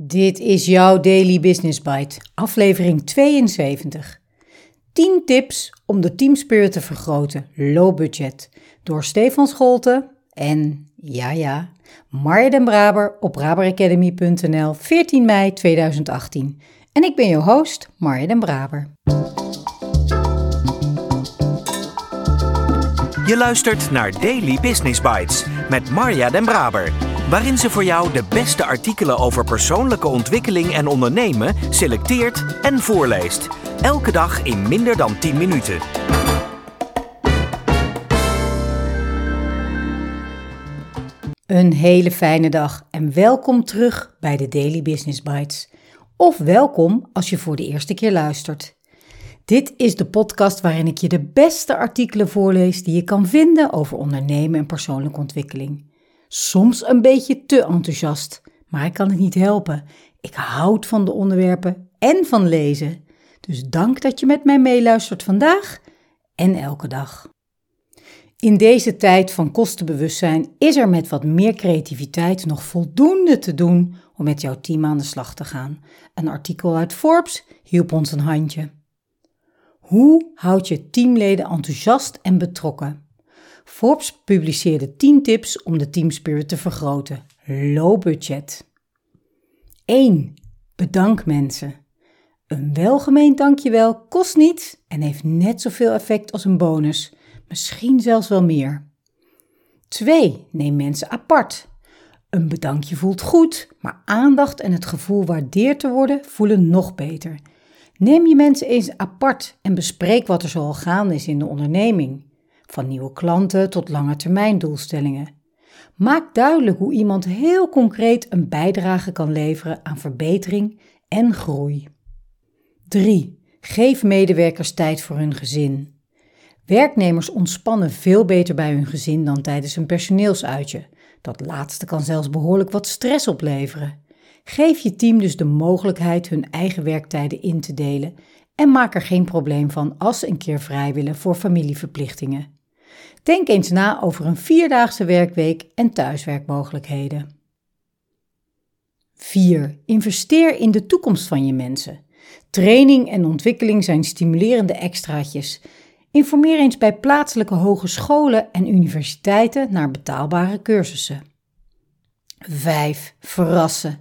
Dit is jouw Daily Business Bite, aflevering 72. 10 tips om de teamspirit te vergroten, low budget, door Stefan Scholte en, ja ja, Marja den Braber op braberacademy.nl 14 mei 2018. En ik ben jouw host, Marja den Braber. Je luistert naar Daily Business Bites met Marja den Braber waarin ze voor jou de beste artikelen over persoonlijke ontwikkeling en ondernemen selecteert en voorleest. Elke dag in minder dan 10 minuten. Een hele fijne dag en welkom terug bij de Daily Business Bites. Of welkom als je voor de eerste keer luistert. Dit is de podcast waarin ik je de beste artikelen voorlees die je kan vinden over ondernemen en persoonlijke ontwikkeling. Soms een beetje te enthousiast, maar ik kan het niet helpen. Ik houd van de onderwerpen en van lezen. Dus dank dat je met mij meeluistert vandaag en elke dag. In deze tijd van kostenbewustzijn is er met wat meer creativiteit nog voldoende te doen om met jouw team aan de slag te gaan. Een artikel uit Forbes hielp ons een handje. Hoe houd je teamleden enthousiast en betrokken? Forbes publiceerde 10 tips om de teamspirit te vergroten. Low budget. 1. Bedank mensen. Een welgemeend dankjewel kost niets en heeft net zoveel effect als een bonus, misschien zelfs wel meer. 2. Neem mensen apart. Een bedankje voelt goed, maar aandacht en het gevoel waardeerd te worden voelen nog beter. Neem je mensen eens apart en bespreek wat er zoal gaande is in de onderneming van nieuwe klanten tot lange termijn doelstellingen. Maak duidelijk hoe iemand heel concreet een bijdrage kan leveren aan verbetering en groei. 3. Geef medewerkers tijd voor hun gezin. Werknemers ontspannen veel beter bij hun gezin dan tijdens een personeelsuitje. Dat laatste kan zelfs behoorlijk wat stress opleveren. Geef je team dus de mogelijkheid hun eigen werktijden in te delen en maak er geen probleem van als ze een keer vrij willen voor familieverplichtingen. Denk eens na over een vierdaagse werkweek en thuiswerkmogelijkheden. 4. Investeer in de toekomst van je mensen. Training en ontwikkeling zijn stimulerende extraatjes. Informeer eens bij plaatselijke hogescholen en universiteiten naar betaalbare cursussen. 5. Verrassen.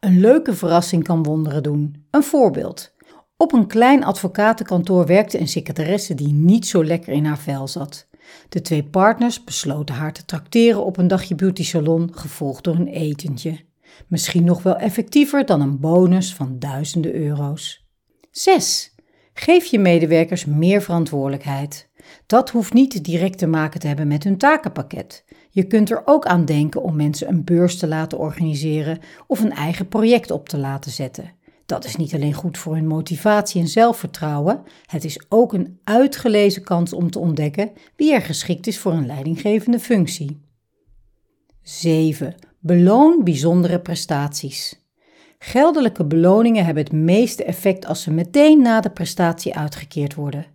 Een leuke verrassing kan wonderen doen. Een voorbeeld. Op een klein advocatenkantoor werkte een secretaresse die niet zo lekker in haar vel zat. De twee partners besloten haar te trakteren op een dagje beauty salon, gevolgd door een etentje. Misschien nog wel effectiever dan een bonus van duizenden euro's. 6. Geef je medewerkers meer verantwoordelijkheid. Dat hoeft niet direct te maken te hebben met hun takenpakket. Je kunt er ook aan denken om mensen een beurs te laten organiseren of een eigen project op te laten zetten. Dat is niet alleen goed voor hun motivatie en zelfvertrouwen, het is ook een uitgelezen kans om te ontdekken wie er geschikt is voor een leidinggevende functie. 7. Beloon bijzondere prestaties. Geldelijke beloningen hebben het meeste effect als ze meteen na de prestatie uitgekeerd worden.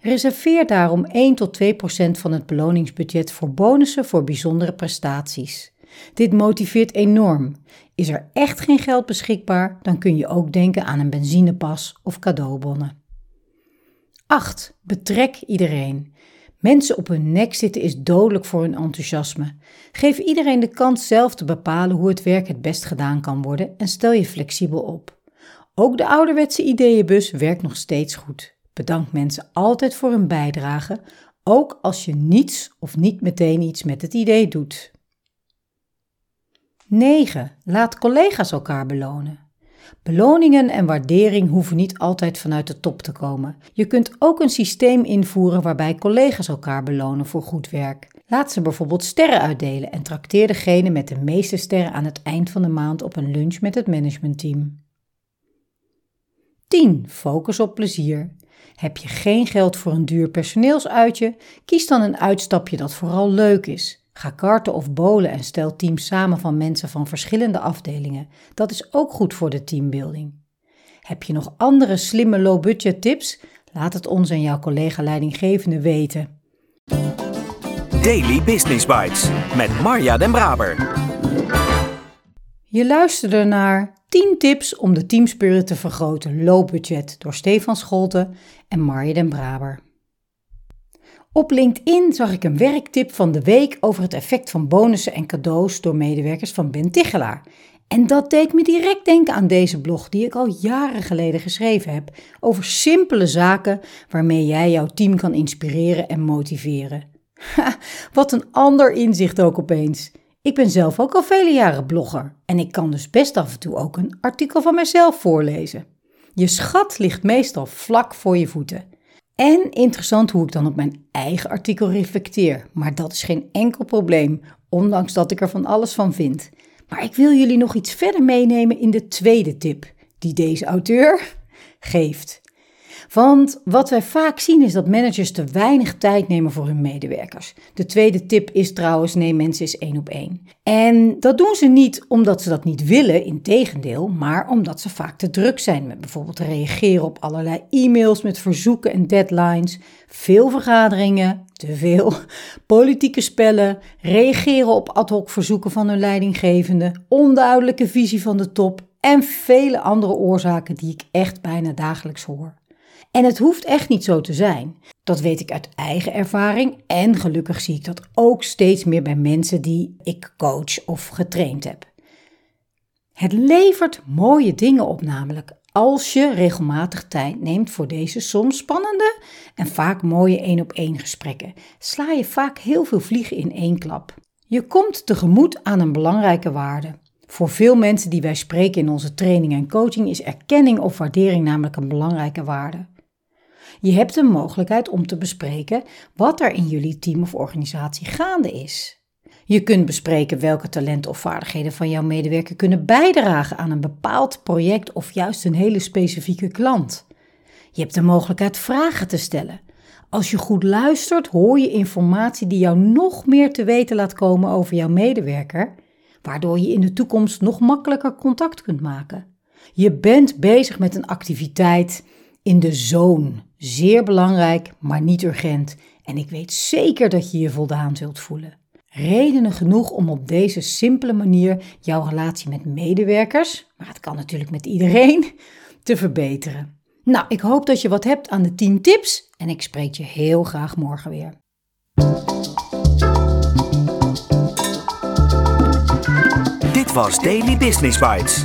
Reserveer daarom 1 tot 2 procent van het beloningsbudget voor bonussen voor bijzondere prestaties. Dit motiveert enorm. Is er echt geen geld beschikbaar, dan kun je ook denken aan een benzinepas of cadeaubonnen. 8. Betrek iedereen. Mensen op hun nek zitten is dodelijk voor hun enthousiasme. Geef iedereen de kans zelf te bepalen hoe het werk het best gedaan kan worden en stel je flexibel op. Ook de ouderwetse ideeënbus werkt nog steeds goed. Bedank mensen altijd voor hun bijdrage, ook als je niets of niet meteen iets met het idee doet. 9. Laat collega's elkaar belonen. Beloningen en waardering hoeven niet altijd vanuit de top te komen. Je kunt ook een systeem invoeren waarbij collega's elkaar belonen voor goed werk. Laat ze bijvoorbeeld sterren uitdelen en trakteer degene met de meeste sterren aan het eind van de maand op een lunch met het managementteam. 10. Focus op plezier. Heb je geen geld voor een duur personeelsuitje? Kies dan een uitstapje dat vooral leuk is. Ga karten of bolen en stel teams samen van mensen van verschillende afdelingen. Dat is ook goed voor de teambuilding. Heb je nog andere slimme low-budget tips? Laat het ons en jouw collega leidinggevende weten. Daily Business Bites met Marja Den Braber. Je luisterde naar 10 tips om de teamspirit te vergroten low budget door Stefan Scholten en Marje den Braber. Op LinkedIn zag ik een werktip van de week over het effect van bonussen en cadeaus door medewerkers van Ben Tichelaar. En dat deed me direct denken aan deze blog die ik al jaren geleden geschreven heb over simpele zaken waarmee jij jouw team kan inspireren en motiveren. Ha, wat een ander inzicht ook opeens. Ik ben zelf ook al vele jaren blogger en ik kan dus best af en toe ook een artikel van mezelf voorlezen. Je schat ligt meestal vlak voor je voeten. En interessant hoe ik dan op mijn eigen artikel reflecteer, maar dat is geen enkel probleem, ondanks dat ik er van alles van vind. Maar ik wil jullie nog iets verder meenemen in de tweede tip die deze auteur geeft. Want wat wij vaak zien is dat managers te weinig tijd nemen voor hun medewerkers. De tweede tip is trouwens: neem mensen eens één op één. En dat doen ze niet omdat ze dat niet willen, integendeel, maar omdat ze vaak te druk zijn met bijvoorbeeld reageren op allerlei e-mails met verzoeken en deadlines, veel vergaderingen, te veel, politieke spellen, reageren op ad hoc verzoeken van hun leidinggevende, onduidelijke visie van de top en vele andere oorzaken die ik echt bijna dagelijks hoor. En het hoeft echt niet zo te zijn. Dat weet ik uit eigen ervaring en gelukkig zie ik dat ook steeds meer bij mensen die ik coach of getraind heb. Het levert mooie dingen op namelijk als je regelmatig tijd neemt voor deze soms spannende en vaak mooie één op één gesprekken. Sla je vaak heel veel vliegen in één klap. Je komt tegemoet aan een belangrijke waarde. Voor veel mensen die wij spreken in onze training en coaching is erkenning of waardering namelijk een belangrijke waarde. Je hebt een mogelijkheid om te bespreken wat er in jullie team of organisatie gaande is. Je kunt bespreken welke talenten of vaardigheden van jouw medewerker kunnen bijdragen aan een bepaald project of juist een hele specifieke klant. Je hebt de mogelijkheid vragen te stellen. Als je goed luistert, hoor je informatie die jou nog meer te weten laat komen over jouw medewerker, waardoor je in de toekomst nog makkelijker contact kunt maken. Je bent bezig met een activiteit in de zone. Zeer belangrijk, maar niet urgent. En ik weet zeker dat je je voldaan zult voelen. Redenen genoeg om op deze simpele manier jouw relatie met medewerkers, maar het kan natuurlijk met iedereen, te verbeteren. Nou, ik hoop dat je wat hebt aan de 10 tips en ik spreek je heel graag morgen weer. Dit was Daily Business Bites.